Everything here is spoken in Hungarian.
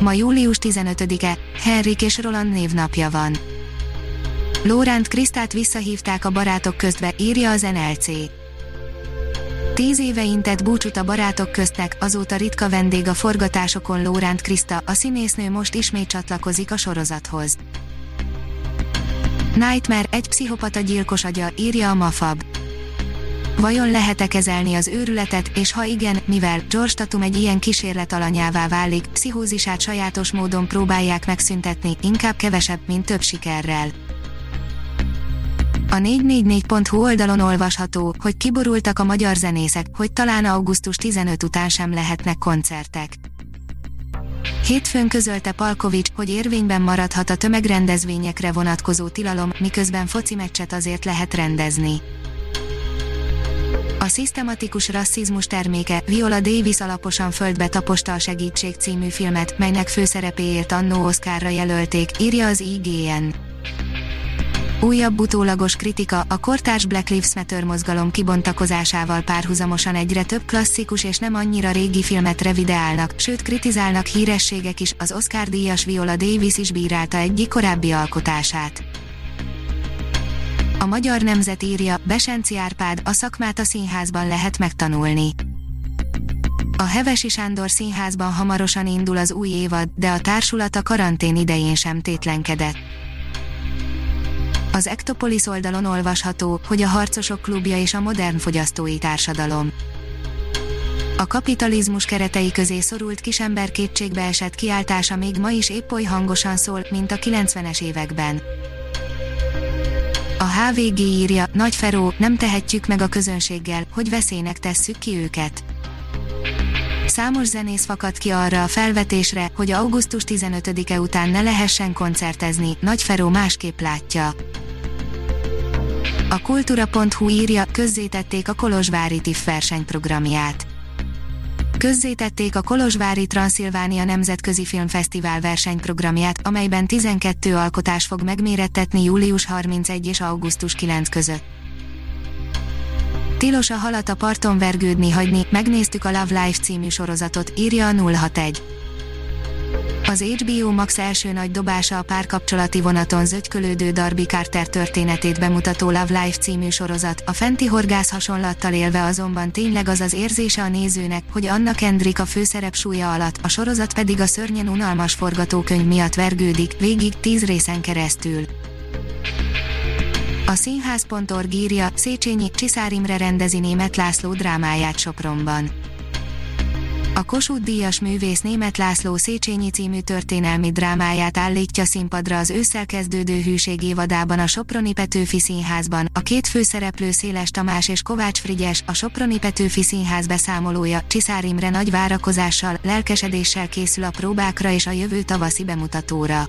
Ma július 15-e, Henrik és Roland névnapja van. Lóránt Krisztát visszahívták a barátok közbe, írja az NLC. Tíz éve intett búcsút a barátok köztek, azóta ritka vendég a forgatásokon Lóránt Kriszta, a színésznő most ismét csatlakozik a sorozathoz. Nightmare, egy pszichopata gyilkos agya, írja a Mafab. Vajon lehet-e kezelni az őrületet, és ha igen, mivel George Tatum egy ilyen kísérlet alanyává válik, pszichózisát sajátos módon próbálják megszüntetni, inkább kevesebb, mint több sikerrel. A 444.hu oldalon olvasható, hogy kiborultak a magyar zenészek, hogy talán augusztus 15 után sem lehetnek koncertek. Hétfőn közölte Palkovics, hogy érvényben maradhat a tömegrendezvényekre vonatkozó tilalom, miközben foci meccset azért lehet rendezni. A szisztematikus rasszizmus terméke Viola Davis alaposan földbe taposta a Segítség című filmet, melynek főszerepéért annó Oscarra jelölték, írja az IGN. Újabb utólagos kritika a kortárs Black Lives Matter mozgalom kibontakozásával párhuzamosan egyre több klasszikus és nem annyira régi filmet revideálnak, sőt kritizálnak hírességek is, az Oscar díjas Viola Davis is bírálta egyik korábbi alkotását. A magyar nemzet írja, Besenci Árpád, a szakmát a színházban lehet megtanulni. A Hevesi Sándor színházban hamarosan indul az új évad, de a társulat a karantén idején sem tétlenkedett. Az Ektopolis oldalon olvasható, hogy a Harcosok klubja és a modern fogyasztói társadalom. A kapitalizmus keretei közé szorult kisember kétségbe esett kiáltása még ma is épp oly hangosan szól, mint a 90-es években. A HVG írja, Nagy Feró, nem tehetjük meg a közönséggel, hogy veszélynek tesszük ki őket. Számos zenész fakadt ki arra a felvetésre, hogy augusztus 15-e után ne lehessen koncertezni, Nagy Feró másképp látja. A kultúra.hu írja, közzétették a Kolozsvári TIFF versenyprogramját közzétették a Kolozsvári Transzilvánia Nemzetközi Filmfesztivál versenyprogramját, amelyben 12 alkotás fog megmérettetni július 31 és augusztus 9 között. Tilos a halat a parton vergődni hagyni, megnéztük a Love Life című sorozatot, írja a 061. Az HBO Max első nagy dobása a párkapcsolati vonaton zögykölődő Darby Carter történetét bemutató Love Life című sorozat, a fenti horgász hasonlattal élve azonban tényleg az az érzése a nézőnek, hogy Anna Kendrick a főszerep súlya alatt, a sorozat pedig a szörnyen unalmas forgatókönyv miatt vergődik, végig tíz részen keresztül. A színház.org írja, Széchenyi, Csiszár Imre rendezi német László drámáját Sopronban a Kossuth Díjas művész német László Széchenyi című történelmi drámáját állítja színpadra az ősszel kezdődő hűség évadában a Soproni Petőfi Színházban. A két főszereplő Széles Tamás és Kovács Frigyes, a Soproni Petőfi Színház beszámolója, Csiszár Imre nagy várakozással, lelkesedéssel készül a próbákra és a jövő tavaszi bemutatóra.